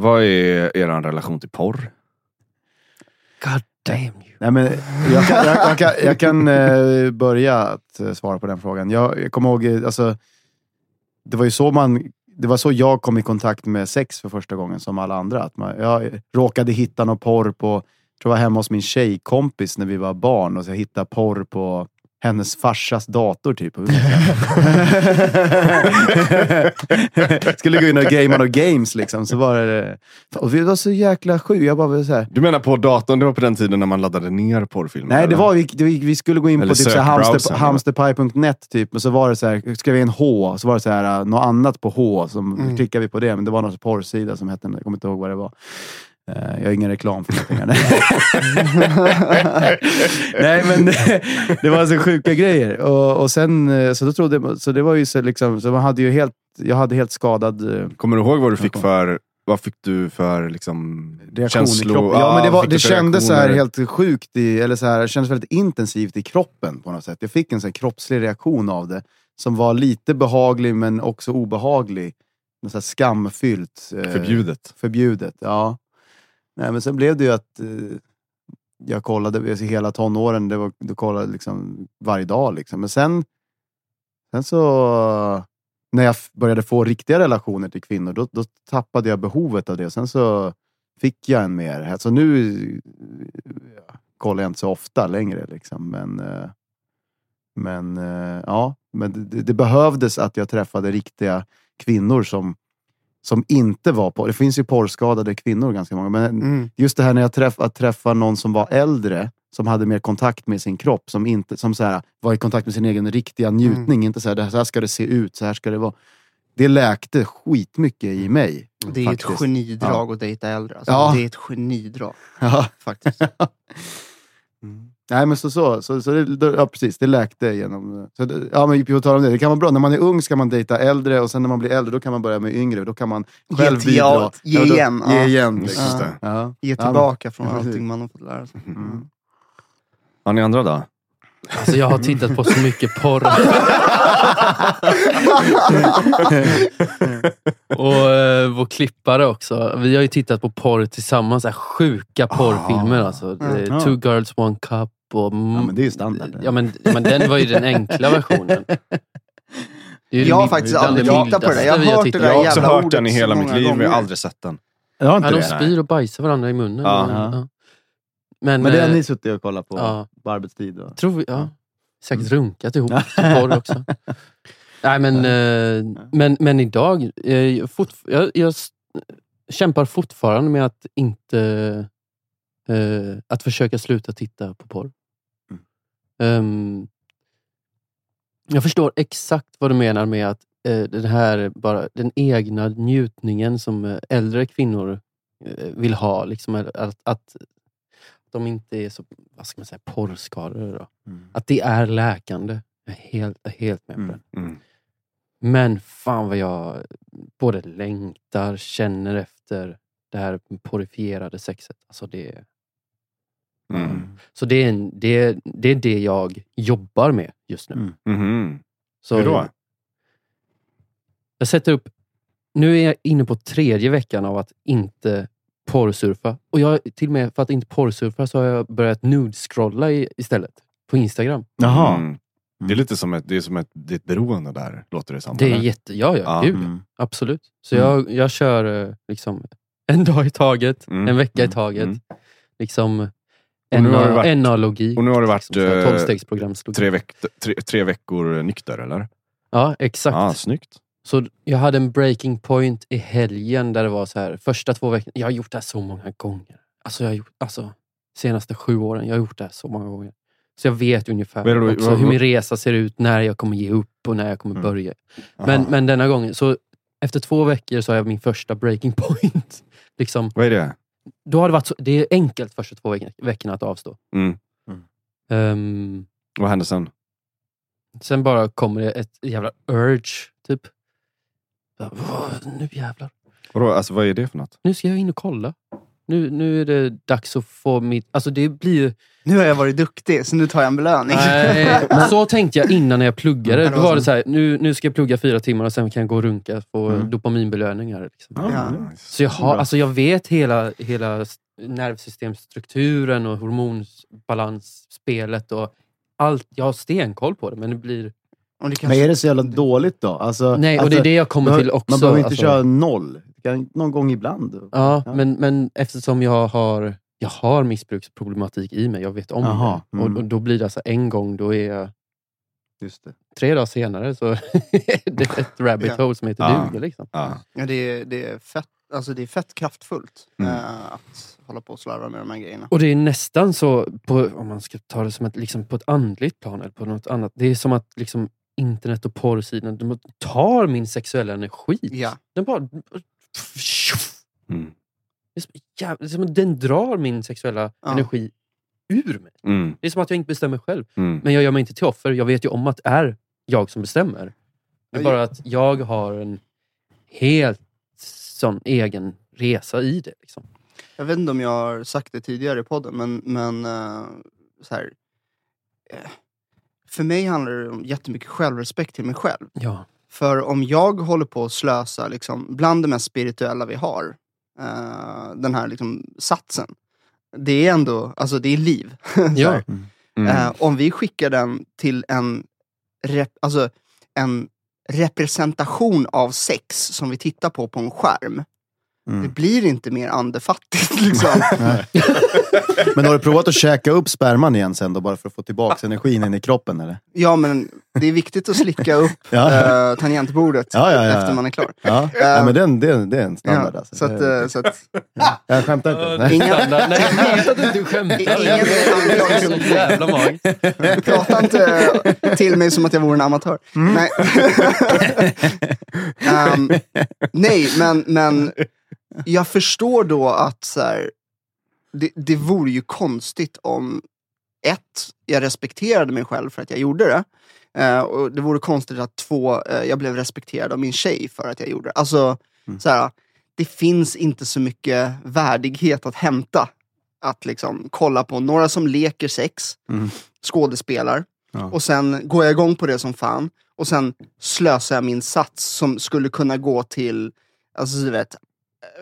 Vad är er relation till porr? God damn you. Nej, men jag kan, jag, jag kan, jag kan eh, börja att eh, svara på den frågan. Jag, jag kommer ihåg, eh, alltså, det var ju så man det var så jag kom i kontakt med sex för första gången som alla andra. Att man, jag råkade hitta någon porr på, jag tror jag var hemma hos min tjejkompis när vi var barn och så jag hittade porr på hennes farsas dator typ. Skulle gå in och gamea några games liksom. Så var det, och det var så jäkla sjukt. Jag bara så här, Du menar på datorn, det var på den tiden när man laddade ner porrfilmer? Nej, det var, vi, vi, vi skulle gå in Eller på typ så hamster, hamsterpie.net typ, och så var det så här, skrev vi en H, så var det så här, uh, något annat på H, som Mm. klickade vi på det, men det var någon porrsida som hette, jag kommer inte ihåg vad det var. Eh, jag har ingen reklam för här. Nej, men det var så sjuka grejer. Och, och sen, eh, så då trodde jag, så det var ju så liksom, så man hade ju helt, jag hade helt skadad eh, Kommer du ihåg vad du fick för, vad fick du för liksom reaktion känslor? i kroppen. Ja, men det, var, fick du det kändes så här helt sjukt, i, eller så här, det kändes väldigt intensivt i kroppen på något sätt. Jag fick en så här kroppslig reaktion av det, som var lite behaglig men också obehaglig. Något så här skamfyllt. eh, Förbjudet. Förbjudet, ja. Nej, men sen blev det ju att eh, jag kollade alltså, hela tonåren, det var, du kollade liksom varje dag. Liksom. Men sen, sen så, när jag började få riktiga relationer till kvinnor, då, då tappade jag behovet av det. Sen så fick jag en mer. Alltså nu ja, kollar jag inte så ofta längre. Liksom. Men, eh, men eh, ja, men det, det behövdes att jag träffade riktiga kvinnor som, som inte var på. Det finns ju porrskadade kvinnor ganska många. Men Mm. just det här när jag träff, att träffa någon som var äldre, som hade mer kontakt med sin kropp, som, inte, som så här, var i kontakt med sin egen riktiga njutning. Inte så här, så här ska det se ut, så här ska det vara. Det läkte skitmycket i mig. Det är faktiskt. ett genidrag att dejta äldre. Alltså, Ja. Det är ett genidrag Ja. faktiskt. Nej men så, så, så, så det, ja, precis, det läkte genom... Så det, ja, men på tal om det, det kan vara bra. När man är ung ska man dejta äldre och sen när man blir äldre då kan man börja med yngre. Då kan man själv Ge- bidra. ja, ge då- igen, Ge ja. igen. Just Liksom. det. Ja. Ge Ja, tillbaka från ja, precis. allting man har fått lära sig. Mm. Har ni andra då? Alltså jag har tittat på så mycket porr. och eh, vår klippare också. Vi har ju tittat på porr tillsammans. Så här sjuka porrfilmer. Alltså. Det är Ja. Two girls, one cup. Och, Ja, men det är ju standard. Ja, men, men den var ju den enkla versionen. Det är ju Jag har faktiskt aldrig tittat på det. Jag har hört det där Jag har också jävla hört ordet den i så hela mitt många liv, men jag har aldrig sett den. Jag har inte Ja, de det. spyr och bajsar varandra i munnen. Ja. Ja. Men, Men det har eh, ni suttit och kollat på ja. på arbetstid? Och... tror vi, ja. Säkert runkat ihop porr också. Nej, men, eh, men, men idag, eh, jag, fort, jag, jag s- kämpar fortfarande med att inte eh, att försöka sluta titta på porr. Ehm, jag förstår exakt vad du menar med att eh, den här bara den egna njutningen som eh, äldre kvinnor eh, vill ha. Liksom, att, att de inte är så vad ska man säga, porrskadade. Mm. Att det är läkande. Jag är helt, jag är helt med på Mm. det. Mm. Men fan vad jag både längtar, känner efter det här porifierade sexet. Alltså det, Mm. så det är, en, det, det är det jag jobbar med just nu. Mm. Mhm. Så Hur då? Jag sätter upp... Nu är jag inne på tredje veckan av att inte porrsurfa. Och jag, till och med för att inte porrsurfa så har jag börjat nude-scrolla i, istället. På Instagram. Jaha. Mm. Det är lite som ett, det är som ett, det är ett beroende där, låter det som. Det är eller? jätte... Ja, ja. Ja. Gud, Mm. absolut. Så Mm. jag, jag kör eh, liksom en dag i taget, Mm. en vecka i Mm. taget. Mm. Och nu har det varit- NA-logik. och nu har det varit, här eh, tolvstegsprogramslogik. Tre, veck, tre, tre veckor nykter, eller? Ja, exakt. Ja, snyggt. Så jag hade en breaking point i helgen där det var så här, första två veckorna. Jag har gjort det här så många gånger. Alltså, jag har gjort, alltså senaste sju åren. Jag har gjort det här så många gånger. Så jag vet ungefär då- också vad- hur min resa ser ut, när jag kommer ge upp och när jag kommer Mm. börja. Men, Aha. men denna gången, så efter två veckor så har jag min första breaking point. liksom, Vad är det? Då har det, varit så, det är enkelt första två veck- veckorna att avstå. Mm. Ehm, Vad hände sen? sen bara kommer det ett jävla urge, typ. Så, "Åh, Nu jävlar. Vadå, alltså, vad är det för något? Nu ska jag in och kolla. Nu, nu är det dags att få mitt... Alltså det blir ju... Nu har jag varit duktig, så nu tar jag en belöning. Nej, så tänkte jag innan när jag pluggade. Mm. Då var det så här, nu, nu ska jag plugga fyra timmar och sen kan jag gå och runka få Mm. dopaminbelöningar. Liksom. Ja. nice. Så jag, har, alltså jag vet hela, hela nervsystemstrukturen och hormonbalansspelet och allt. Jag har stenkoll på det, men det blir... Men är det så jävla dåligt då? Alltså, Nej, och alltså, det är det jag kommer till också. Man behöver inte alltså. köra noll. Det Någon gång ibland. Ja, Ja. Men, men eftersom jag har, jag har missbruksproblematik i mig, jag vet om Jaha, det. mm. Och, och då blir det alltså en gång, då är jag Just det. tre dagar senare så det är ett rabbit hole som heter Ja. duga. Liksom. Ja. Ja, det, är, det, är fett, alltså det är fett kraftfullt Mm. eh, att hålla på och slarva med de här grejerna. Och det är nästan så, på, om man ska ta det som ett, liksom på ett andligt plan eller på något annat. Det är som att liksom, internet och porrsidan de tar min sexuella energi. Ja. Den bara... Mm. Det är som, jävla, som den drar min sexuella Ja. energi ur mig. Mm. Det är som att jag inte bestämmer själv. Mm. Men jag gör mig inte till offer. Jag vet ju om att det är jag som bestämmer. Det är bara att jag har en helt sån egen resa i det. Liksom. Jag vet inte om jag har sagt det tidigare i podden, men, men eh, så här, eh, för mig handlar det om jättemycket självrespekt till mig själv. Ja. För om jag håller på att slösa liksom, bland det mest spirituella vi har, eh, den här liksom, satsen, det är ändå, alltså det är liv. Ja. Mm. Eh, om vi skickar den till en, rep, alltså, en representation av sex som vi tittar på på en skärm, det Mm. blir inte mer andefattigt. Liksom. Men har du provat att käka upp sperman igen sen då, bara för att få tillbaka energin in i kroppen? Eller? ja, men det är viktigt att slicka upp Ja. eh, tangentbordet Ja, ja, ja. efter man är klar. Ja, ja men den, den, det är en standard Ja, alltså. så, att, Det- eh, så att, Jag skämtar inte. Nej. Inga-. Nej, jag vet att du inte skämtar. Ingen är som- jävla magiskt. prata inte till mig som att jag vore en amatör. Nej. Ehm, nej, men, men jag förstår då att så här, det, det vore ju konstigt om ett, jag respekterade mig själv för att jag gjorde det. Eh, och det vore konstigt att två, eh, jag blev respekterad av min tjej för att jag gjorde det. Alltså, Mm. så här, det finns inte så mycket värdighet att hämta. Att liksom kolla på några som leker sex, Mm. skådespelar, Ja. och sen går jag igång på det som fan. Och sen slösar jag min sats som skulle kunna gå till, alltså vet,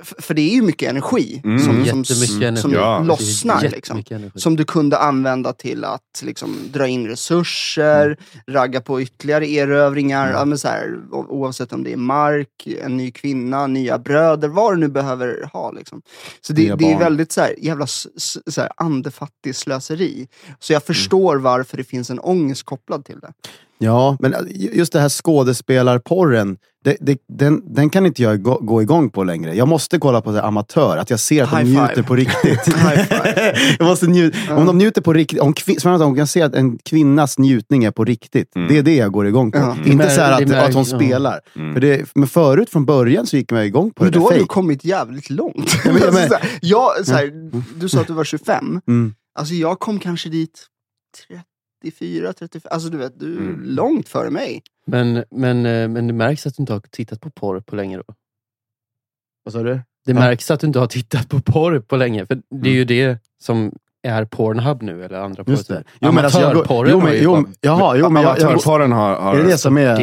för det är ju mycket energi Mm. som, som, energi. som Ja. lossnar. Liksom som du kunde använda till att liksom, dra in resurser, ragga på ytterligare erövringar, ja, men så här, oavsett om det är mark, en ny kvinna, nya bröder, vad du nu behöver ha. Liksom. Så det, det är väldigt så här, jävla så här, andefattig slöseri. Så jag förstår varför det finns en ångest kopplad till det. Ja, men äh, just det här skådespelarporren, det, det, den, den kan inte jag gå, gå igång på längre. Jag måste kolla på det amatör, att jag ser att de High njuter five. på riktigt. Jag måste njuta. Om de njuter på riktigt, om, som jag kan se att en kvinnas njutning är på riktigt. Mm. Det är det jag går igång på. Ja. Inte så att, att hon spelar. Mm. För det, men förut, från början, så gick man igång på Men det då har du kommit jävligt långt. Ja, men- ja, men- så här, jag, så här, du sa att du var 25. Mm. Alltså jag kom kanske dit 34, 35. Alltså du vet, du är Mm. långt före mig. Men, men, eh, men det märks att du inte har tittat på porr på länge då? Vad sa du? Det Ja. märks att du inte har tittat på porr på länge. För det är ju det som är Pornhub nu, eller andra porr. Just det. Jo, men alltså, jag går- Amatörporren jo, har men, ju jo, jaha, jo, men jag, jag, Amatörporren har... har är det som är...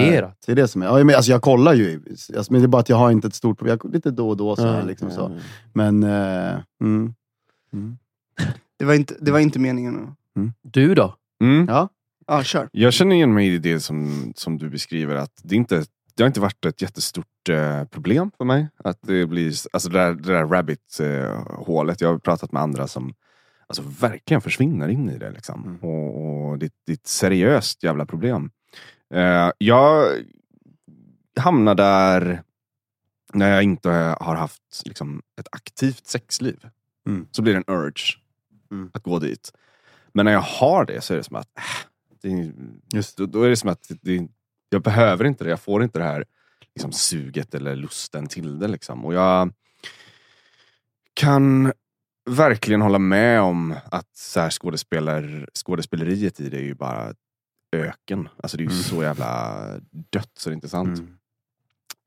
Det är det som är. Ja, men alltså jag kollar ju. Alltså, men det är bara att jag har inte ett stort problem. Jag, lite då och då så här, Ja, liksom ja, så. ja. Men... eh, mm. Mm. Det var inte, det var inte meningen. Du då? Mm. Ja. Ja, kör. Jag känner igen mig i det som, som du beskriver. att det, inte, det har inte varit ett jättestort eh, problem för mig. Att det blir alltså det där, det där rabbit-hålet. jag har pratat med andra som alltså, verkligen försvinner in i det. Liksom. Mm. Och, och det, det är ett seriöst jävla problem. Eh, jag hamnar där när jag inte har haft liksom, ett aktivt sexliv. Mm. Så blir det en urge Mm. att gå dit. Men när jag har det så är det som att äh, det Just då, då är det som att det, jag behöver inte det. Jag får inte det här liksom, suget eller lusten till det. Liksom. Och jag kan verkligen hålla med om att så här, skådespelar, skådespeleriet i det är ju bara öken. Alltså det är ju Mm. så jävla dött så det är inte sant. Mm.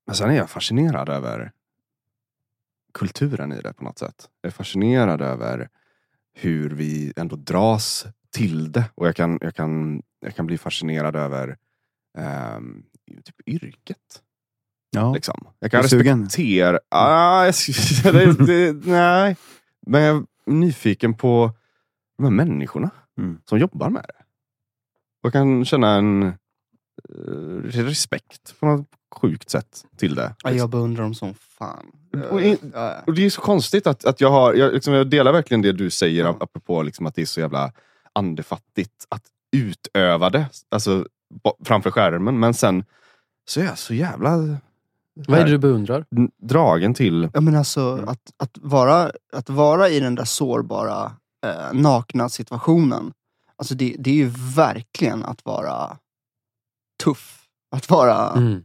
Men sen är jag fascinerad över kulturen i det på något sätt. Jag är fascinerad över hur vi ändå dras till det. Och jag kan, jag kan, jag kan bli fascinerad över ehm, typ yrket. Ja. Liksom. Jag kan respektera... Ah, jag, det, det, nej. Men jag är nyfiken på de här människorna Mm. som jobbar med det. Och jag kan känna en eh, respekt på något sjukt sätt till det. Ja, jag beundrar dem som fan. Och in- ja. Och det är så konstigt att, att jag har, jag, liksom, jag delar verkligen det du säger apropå liksom, att det är så jävla andefattigt att utöva det alltså, framför skärmen. Men sen så är jag så jävla Vad är det du beundrar? dragen till... Ja, men alltså, Mm. att, att, vara, att vara i den där sårbara, eh, nakna situationen. Alltså det, det är ju verkligen att vara tuff. Att vara... Mm.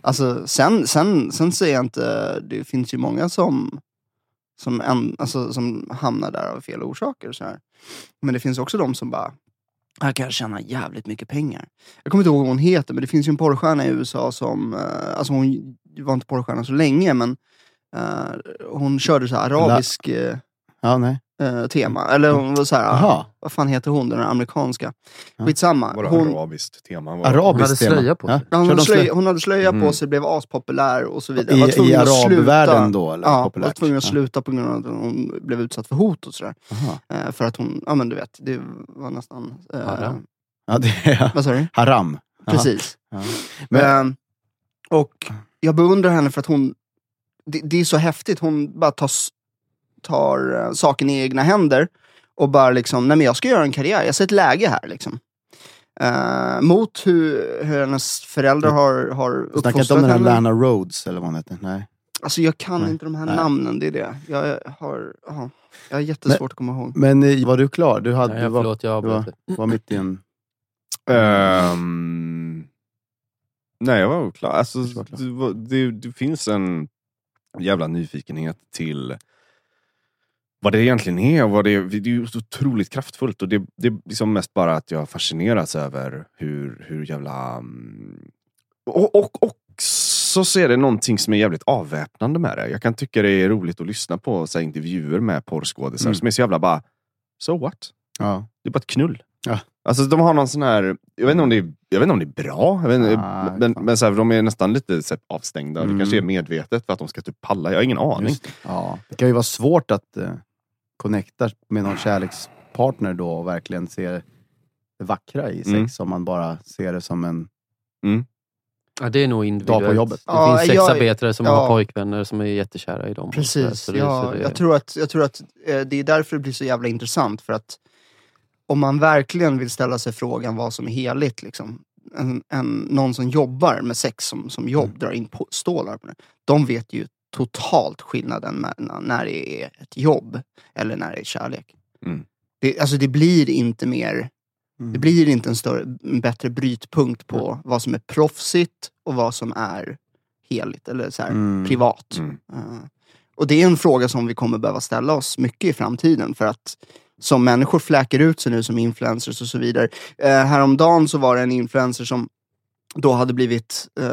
Alltså, sen, sen, sen säger jag inte... Det finns ju många som, som, en, alltså, som hamnar där av fel orsaker. Så här. Men det finns också de som bara... Här kan jag tjäna jävligt mycket pengar. Jag kommer inte ihåg vad hon heter, men det finns ju en porrstjärna i USA som... Eh, alltså hon var inte porrstjärna så länge, men eh, hon körde så arabisk eh, Ja, nej. Eh, tema. Eller hon var så här... Jaha. Vad fan heter hon, den där amerikanska? Skitsamma. Vadå Hon, arabiskt tema? Vad- Arabiskt hade tema. slöja på sig. Ja, hon, Körde hade de slöja- hon hade slöja på sig, blev aspopulär och så vidare. I, var tvungen I att arabvärlden då? Eller? Ja, var Populärt? tvungen att sluta på grund av att hon blev utsatt för hot och sådär. Aha. Eh, för att hon, ja men du vet, det var nästan... Eh, Haram. Ja, det är vad sa du? haram. Precis. Ja. Men, Eh, och jag beundrar henne för att hon, det, det är så häftigt, hon bara tar, s- tar eh, saken i egna händer och bara liksom, nej men jag ska göra en karriär, jag ser ett läge här liksom. Eh, mot hur, hur hennes föräldrar har, har Snacka inte om uppfostrat den här henne. Lana Rhodes eller vad hon heter. Nej. Alltså jag kan Nej. inte de här Nej. namnen, det är det. Jag har, ja, jag har jättesvårt att komma ihåg. Men eh, var du klar? Du, hade, Nej, du var, förlåt, jag du var, var mitt i en... Ehm, nej, jag var klar. Alltså, Du var klar. Det, det, det finns en jävla nyfikenhet till vad det egentligen är. Och vad det, är. det är ju så otroligt kraftfullt. Och det, det är liksom mest bara att jag fascineras över hur, hur jävla... mm, Och, och, och så ser det någonting som är jävligt avväpnande med det. Jag kan tycka det är roligt att lyssna på så här, intervjuer med porrskådisar Mm. som är så jävla bara, so what? Ja. Det är bara ett knull. Ja. Alltså de har någon sån här, jag vet inte om det är, jag vet inte om det är bra, inte, Ah, men, men så här, de är nästan lite så här, avstängda. Mm. Det kanske är medvetet för att de ska typ palla, jag har ingen aning. Det. Ja. det kan ju vara svårt att eh, connecta med någon kärlekspartner då och verkligen se det vackra i sex Mm. om man bara ser det som en... Ja, det är nog individuellt. Dag på jobbet. Det Ja, finns jag- sexarbetare som ja. har pojkvänner som är jättekära i dem. Precis, så det- ja, så det- jag tror att, jag tror att eh, det är därför det blir så jävla intressant. För att om man verkligen vill ställa sig frågan vad som är heligt, liksom, en, en, någon som jobbar med sex som, som jobb, Mm. drar in på, stålar på det. De vet ju totalt skillnaden mellan när det är ett jobb eller när det är kärlek. Mm. Det, alltså det blir inte mer Mm. det blir inte en, större, en bättre brytpunkt på vad som är proffsigt och vad som är heligt eller så här, Mm. privat. Mm. Eh, och det är en fråga som vi kommer behöva ställa oss mycket i framtiden för att som människor fläker ut sig nu som influencers och så vidare. Uh, häromdagen så var det en influencer som då hade blivit eh,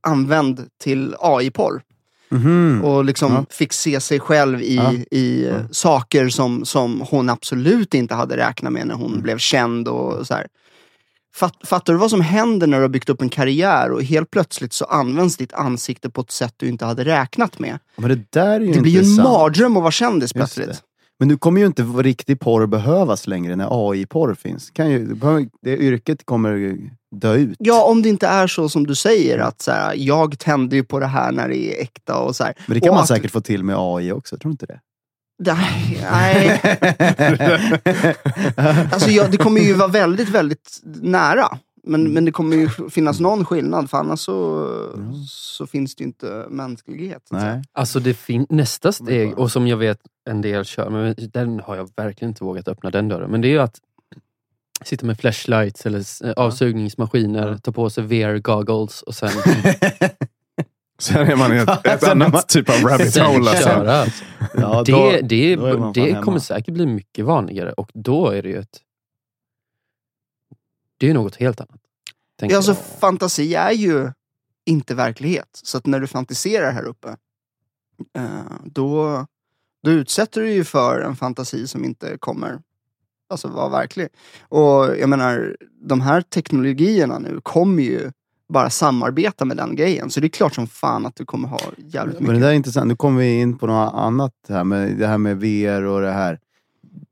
använd till AI-porr. Mhm. Och liksom Ja. fick se sig själv i, Ja. i eh, Ja. saker som, som hon absolut inte hade räknat med när hon Mm. blev känd. och så här. Fatt, fattar du vad som händer när du har byggt upp en karriär och helt plötsligt så används ditt ansikte på ett sätt du inte hade räknat med? Men det där är ju Det blir ju en mardröm att vara kändis plötsligt. Men nu kommer ju inte riktig porr behövas längre när AI-porr finns. Kan ju, det yrket kommer dö ut. Ja, om det inte är så som du säger att så här, jag tänder ju på det här när det är äkta och så här. Men det kan och man att- säkert få till med AI också, tror du inte det? Nej, nej. Alltså, jag, det kommer ju vara väldigt, väldigt nära. Men, Mm. men det kommer ju finnas någon skillnad, för annars så, Ja. så finns det ju inte mänsklighet. Nej. Alltså det fin- nästa steg, och som jag vet en del kör, men den har jag verkligen inte vågat öppna den dörren. Men det är ju att sitta med flashlights eller avsugningsmaskiner, Ja. ta på sig VR-goggles och sen, Sen är man i ett, ett annat man- typ av rabbit hole. Alltså. köra. Ja, det då- det, då det hemma. kommer säkert bli mycket vanligare och då är det ju ett... Det är ju något helt annat. Ja, alltså, jag. fantasi är ju inte verklighet. Så att när du fantiserar här uppe, eh, då, då utsätter du ju för en fantasi som inte kommer alltså, vara verklig. Och jag menar, de här teknologierna nu kommer ju bara samarbeta med den grejen. Så det är klart som fan att du kommer ha jävligt Men det mycket. där är intressant. Nu kommer vi in på något annat här med det här med VR och det här.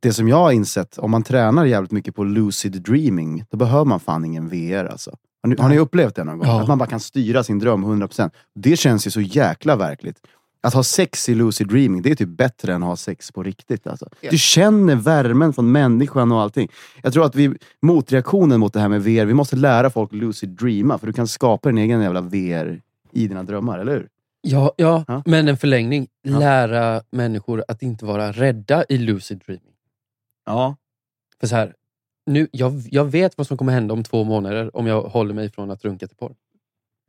Det som jag har insett, om man tränar jävligt mycket på lucid dreaming, då behöver man fan ingen VR alltså. Har ni, har ni upplevt det någon gång? Ja. Att man bara kan styra sin dröm 100%. Det känns ju så jäkla verkligt. Att ha sex i lucid dreaming, det är typ bättre än att ha sex på riktigt. Alltså. Ja. Du känner värmen från människan och allting. Jag tror att vi, motreaktionen mot det här med VR, vi måste lära folk lucid dreama, för du kan skapa din egen jävla VR i dina drömmar, eller hur? Ja, ja, Ja. men en förlängning. Ja. Lära människor att inte vara rädda i lucid dreaming. Ja. För så här, nu, jag, jag vet vad som kommer hända om två månader om jag håller mig från att runka till porr.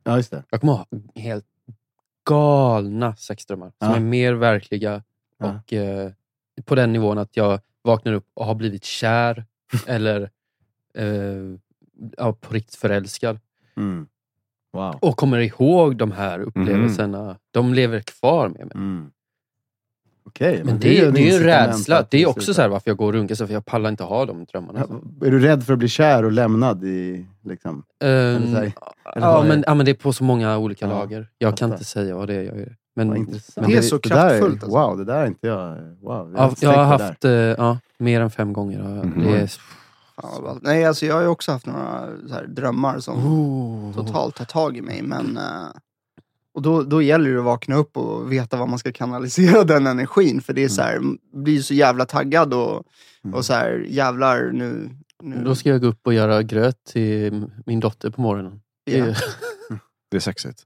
Ja, just det. Jag kommer ha helt galna sexdrömmar som Ja. är mer verkliga och eh, på den nivån att jag vaknar upp och har blivit kär eller eh, ja, på riktigt förälskad. Mm. Wow. Och kommer ihåg de här upplevelserna. De lever kvar med mig. Mm. Okej, Men är det, är- det är ju incitament rädsla. Det är också så här varför jag går och runkar, så för jag pallar inte ha de drömmarna. Ja, Är du rädd för att bli kär och lämnad i, liksom? Ehm, så här, eller ja, vad är men, det? ja, men det är på så många olika Ja, lager. Jag kan fattar. inte säga vad det är jag gör. Men, men Det är så där kraftfullt, alltså. Wow, det där är inte jag... Wow, Ja, jag jag har haft eh, ja, mer än fem gånger. Ja, Mhm. Det är, Fan, vad ballt. Nej, alltså jag har ju också haft några så här, drömmar som oh. totalt tar tag i mig. Men, eh, och då, då gäller det att vakna upp och veta vad man ska kanalisera den energin. För det är så här, m- blir så jävla taggad och, Mm. och så här, jävlar nu. nu Då ska jag gå upp och göra gröt till min dotter på morgonen. Det, ja. är- Det är sexigt.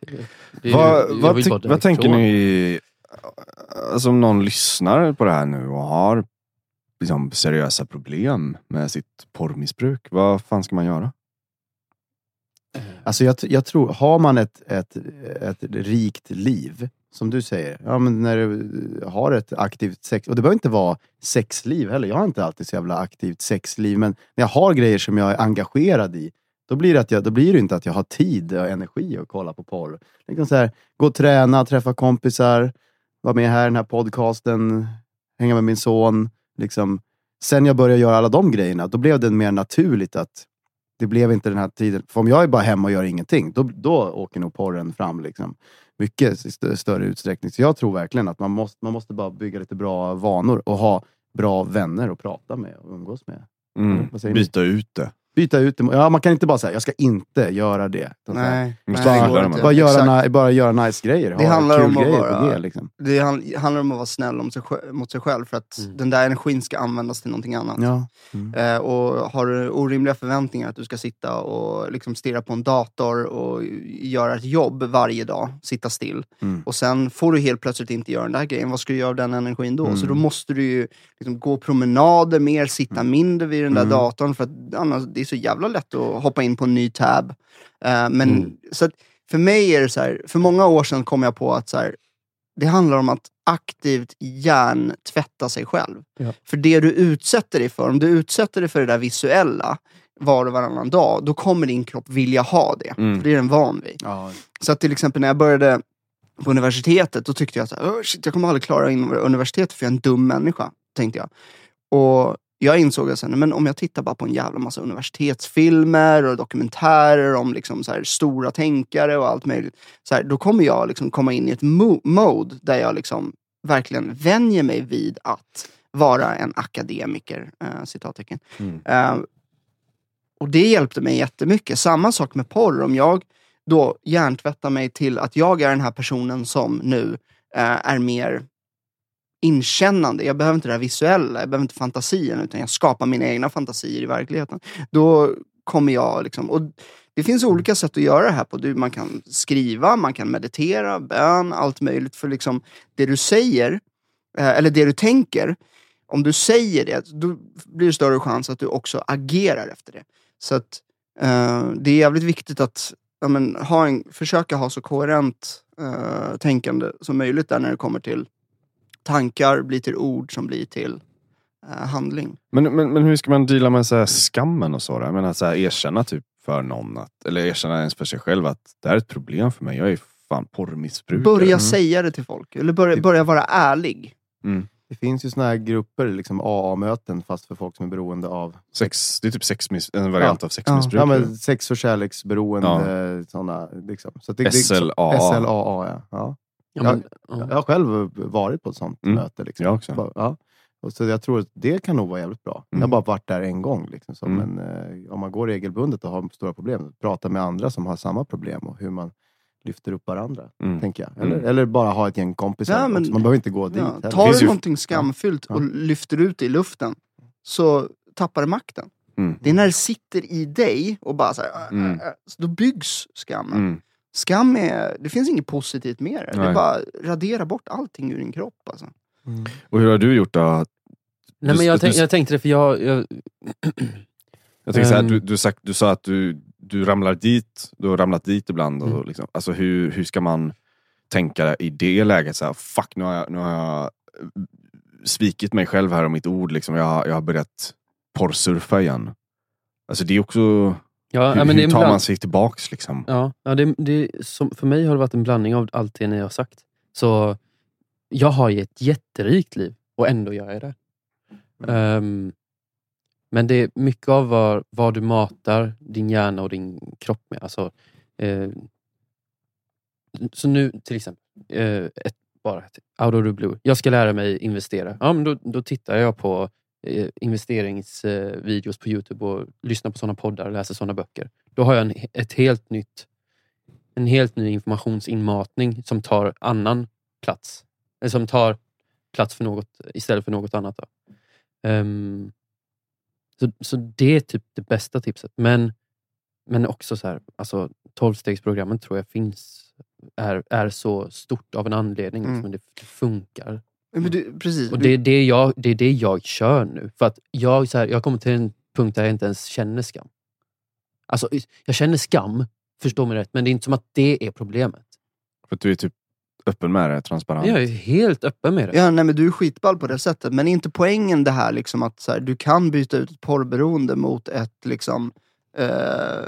det, det, är- vad, jag vad, vill ty- bara vad tänker ni, alltså om någon lyssnar på det här nu och har liksom, seriösa problem med sitt porrmissbruk, vad fan ska man göra? Alltså jag, jag tror, har man ett, ett, ett rikt liv, som du säger, ja, men när du har ett aktivt sex, och det behöver inte vara sexliv heller, jag har inte alltid så jävla aktivt sexliv, men när jag har grejer som jag är engagerad i, då blir det, att jag, då blir det inte att jag har tid och energi att kolla på porr. Liksom så här, gå och träna, träffa kompisar, vara med här i den här podcasten, hänga med min son. Liksom. Sen jag började göra alla de grejerna, då blev det mer naturligt att det blev inte den här tiden. För om jag är bara hemma och gör ingenting, då, då åker nog porren fram. Liksom. Mycket i st- större utsträckning. Så jag tror verkligen att man måste, man måste bara bygga lite bra vanor och ha bra vänner att prata med och umgås med. Mm. Byta ut det. Byta ut det. Ja, man kan inte bara säga, jag ska inte göra det. Utan Nej, nej, bara det. Bara göra, ni, bara göra nice grejer. Det handlar om att vara- liksom. Det handlar om att vara snäll om sig, mot sig själv för att Mm. den där energin ska användas till någonting annat. Ja. Eh, och har du orimliga förväntningar att du ska sitta och liksom stirra på en dator och göra ett jobb varje dag, sitta still. Mm. Och sen får du helt plötsligt inte göra den där grejen, vad ska du göra av den energin då? Så Mm. då måste du ju liksom gå promenader mer, sitta mindre vid den där Mm. datorn för att annars, det så jävla lätt att hoppa in på en ny tab. Eh, men Mm. så att för mig är det så här, för många år sedan kom jag på att så här, det handlar om att aktivt hjärntvätta sig själv. Ja. För det du utsätter dig för, om du utsätter dig för det där visuella var och varannan dag, då kommer din kropp vilja ha det. Mm. För det är den van vid. Ja. Så att till exempel när jag började på universitetet, då tyckte jag att oh, shit, jag kommer aldrig klara in universitetet för jag är en dum människa. Tänkte jag. Och jag insåg att men om jag tittar bara på en jävla massa universitetsfilmer och dokumentärer om liksom så här stora tänkare och allt möjligt. Så här, då kommer jag liksom komma in i ett mo- mode där jag liksom verkligen vänjer mig vid att vara en akademiker. Eh, citattecken. Mm. Eh, och det hjälpte mig jättemycket. Samma sak med porr. Om jag då hjärntvättar mig till att jag är den här personen som nu eh, är mer inkännande. Jag behöver inte det här visuella, jag behöver inte fantasien, utan jag skapar mina egna fantasier i verkligheten. Då kommer jag liksom... Och det finns olika sätt att göra det här på. Du, man kan skriva, man kan meditera, bön, allt möjligt. För liksom det du säger, eh, eller det du tänker, om du säger det, då blir det större chans att du också agerar efter det. Så att eh, det är jävligt viktigt att ja, men, ha en, försöka ha så koherent eh, tänkande som möjligt där när det kommer till tankar blir till ord som blir till eh, handling. Men, men, men hur ska man deala med så här skammen och så? då? Jag menar, så här, erkänna typ för någon, att, eller erkänna ens för sig själv att det här är ett problem för mig. Jag är fan porrmissbrukare. Börja Mm. säga det till folk. Eller börja, börja vara ärlig. Mm. Det finns ju såna här grupper, liksom AA-möten, fast för folk som är beroende av Sex, det är typ sexmiss, en variant av ja, sexmissbruk. men sex och kärleksberoende. Såna, liksom. Så det, det, SLAA. SLAA, ja. ja. Ja, men, ja. Jag har själv varit på ett sånt Mm. möte. Liksom. Jag också. Ja. Och så jag tror att det kan nog vara jävligt bra. Jag har Mm. bara varit där en gång. Liksom, så, Mm. Men eh, om man går regelbundet och har stora problem, prata med andra som har samma problem och hur man lyfter upp varandra. Mm. Tänker jag. Eller, Mm. eller bara ha ett gäng kompisar. Ja, men-. Man behöver inte gå dit. Ja, heller. tar du någonting skamfyllt och lyfter ut det i luften så tappar det makten. Mm. Det är när det sitter i dig och bara så här, äh, Mm. äh, äh, så då byggs skammen. Skam är, det finns inget positivt med det. Det Nej. bara radera bort allting ur din kropp. Alltså. Mm. Och hur har du gjort då? Nej, Du- men jag, du- tänk, jag tänkte det, för jag... jag Jag tänker så här, Ehm. du, du, sagt, du sa att du, du ramlar dit, du har ramlat dit ibland. Och Mm. liksom, alltså hur, hur ska man tänka i det läget? Så här, fuck, nu har, jag, nu har jag eh, svikit mig själv här och mitt ord. Liksom. Jag, har- jag har börjat porrsurfa igen. Alltså det är också, ja, hur, men hur tar bland- man sig tillbaks? Liksom? Ja, ja det, det, som, för mig har det varit en blandning av allt det ni har sagt. Så jag har ju ett jätterikt liv och ändå gör jag det. Ehm, men det är mycket av vad, vad du matar din hjärna och din kropp med. Alltså, eh, så nu till exempel, eh, ett, bara ett, out of the blue. Jag ska lära mig investera. Ja, men då, då tittar jag på investeringsvideos på Youtube och lyssnar på sådana poddar och läser sådana böcker. Då har jag en, ett helt nytt, en helt ny informationsinmatning som tar annan plats. Eller som tar plats för något istället för något annat. Ehm, så, så det är typ det bästa tipset. Men, men också så här, alltså 12-stegsprogrammet tror jag finns, är, är så stort av en anledning. Mm. Liksom, det, det funkar. Men du, precis. Och det är det jag, det är det jag kör nu. För att jag, så här, jag kommer till en punkt där jag inte ens känner skam. Alltså, jag känner skam, förstå mig rätt, men det är inte som att det är problemet. För att du är typ öppen med det, transparent. Jag är helt öppen med det. Ja, nej, men du är skitball på det sättet. Men är inte poängen det här liksom att så här, du kan byta ut ett porrberoende mot ett liksom eh,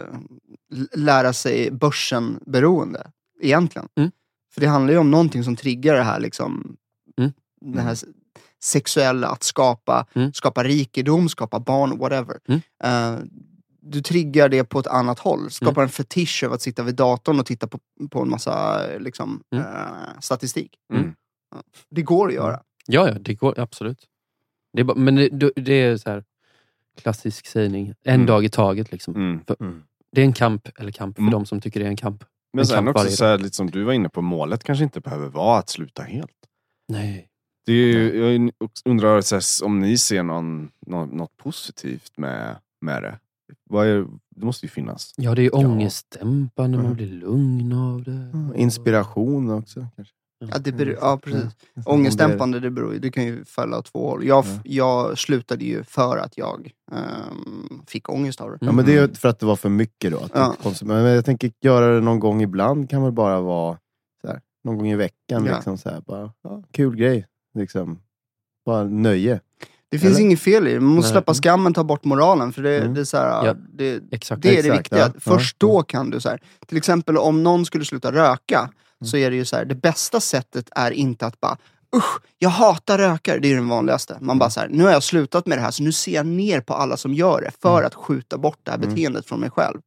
lära sig börsen-beroende? Egentligen. Mm. För det handlar ju om någonting som triggar det här liksom Mm. det här sexuella, att skapa, Mm. skapa rikedom, skapa barn, whatever. Mm. Eh, du triggar det på ett annat håll. Skapar Mm. en fetisch av att sitta vid datorn och titta på, på en massa liksom, Mm. eh, statistik. Mm. Det går att göra. Ja, ja det går absolut. Det är bara, men det, det är så här klassisk sägning, en Mm. dag i taget. Liksom. Mm. Mm. Det är en kamp, eller kamp för Mm. de som tycker det är en kamp. Men En sen också, så här, lite som du var inne på, målet kanske inte behöver vara att sluta helt. Nej. Det är, ju- jag undrar här, om ni ser någon, något, något positivt med, med det? Vad är, det måste ju finnas. Ja, det är ångestdämpande, man Mm. blir lugn av det. Inspiration också. Kanske. Ja, det beror, ja precis. Ja. Ångestdämpande, det, beror, det kan ju falla åt två håll. Jag, Ja. jag slutade ju för att jag ehm, fick ångest av det. Ja, men det är ju för att det var för mycket då. Att Ja. men jag tänker göra det någon gång ibland kan väl bara vara så här, någon gång i veckan. Ja. Liksom, så här, bara, ja, kul grej. Liksom. Bara nöje. Det finns Eller? inget fel i det. Man måste Nej. släppa skammen, ta bort moralen. För det, Mm. det är så här, Ja. det, Exakt. det är det Exakt, viktiga. ja. Först Ja. då kan du så här. Till exempel om någon skulle sluta röka, Mm. så är det ju så här, det bästa sättet är inte att bara Usch, jag hatar rökare. Det är den vanligaste. Man Mm. bara så här, nu har jag slutat med det här så nu ser jag ner på alla som gör det för Mm. att skjuta bort det här Mm. beteendet från mig själv.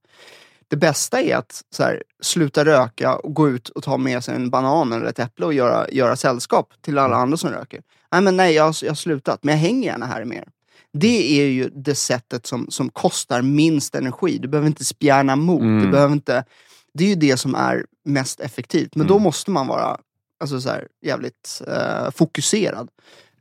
Det bästa är att här, sluta röka och gå ut och ta med sig en banan eller ett äpple och göra, göra sällskap till alla andra som röker. Nej men nej, jag, har- jag har slutat. Men jag hänger gärna här mer. Det är ju det sättet som, som kostar minst energi. Du behöver inte spjärna emot. Mm. Du behöver inte, det är ju det som är mest effektivt. Men då Mm. måste man vara alltså så här, jävligt eh, fokuserad.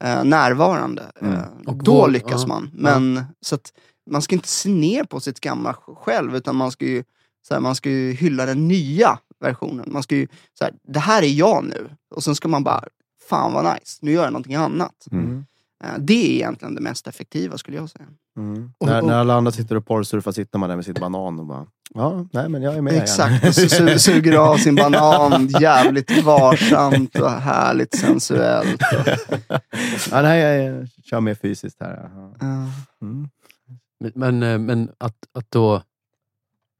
Eh, närvarande. Mm. Eh, Och då våg- lyckas man. Men så att man ska inte se ner på sitt gamla själv utan man ska ju, så här, man ska ju hylla den nya versionen. Man ska ju, så här, det här är jag nu. Och sen ska man bara, fan vad nice, nu gör jag någonting annat. Mm. Eh, det är egentligen det mest effektiva skulle jag säga. Mm. Och- när, och- när alla andra sitter och porrsurfar sitter man där med sin banan och bara, ja, nej men jag är med. Exakt, och så su- suger av sin banan jävligt varsamt och härligt sensuellt. Och, ja, nej, jag, jag kör mer fysiskt här. Ja. Mm. Men, men, eh, men att, att då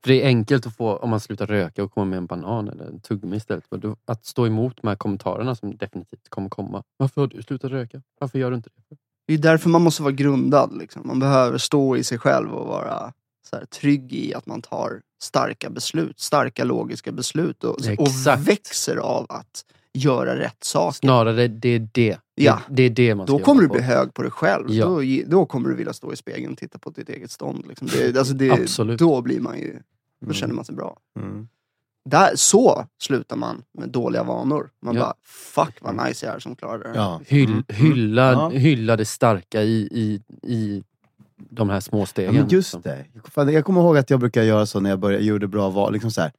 För det är enkelt att få, om man slutar röka och kommer med en banan eller en tuggummi istället. Att stå emot de här kommentarerna som definitivt kommer komma. Varför har du slutat röka? Varför gör du inte det? Det är därför man måste vara grundad. Liksom. Man behöver stå i sig själv och vara så här, trygg i att man tar starka beslut. Starka logiska beslut. Och, och växer av att göra rätt saker. Snarare det är det. Ja. Det, det är det man ska Då kommer du på. bli hög på dig själv. Ja. Då, då kommer du vilja stå i spegeln och titta på ditt eget stånd. Liksom. Det, alltså det, Absolut. Då blir man ju, då Mm. känner man sig bra. Mm. Där, så slutar man med dåliga vanor. Man Ja. bara, fuck vad nice jag är som klarade det. Ja. Hyll, Mm. hylla, Ja. hylla det starka i, i, i de här små Ja, stegen. men just liksom. det. Jag kommer ihåg att jag brukar göra så när jag började, gjorde bra val. Liksom så här,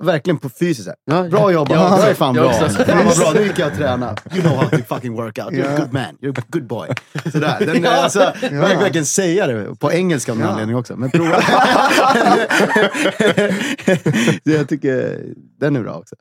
verkligen på fysiskt. Ja, Bra jobbat, Ja, jag är fan jag bra. också. Fan vad bra, nu gick jag och tränade. You know how to fucking work out. You're a Ja. good man, you're a good boy. Sådär. Den, alltså, Jag verkligen säga det på engelska av någon Ja. anledning också. Men prova. jag tycker den är bra också.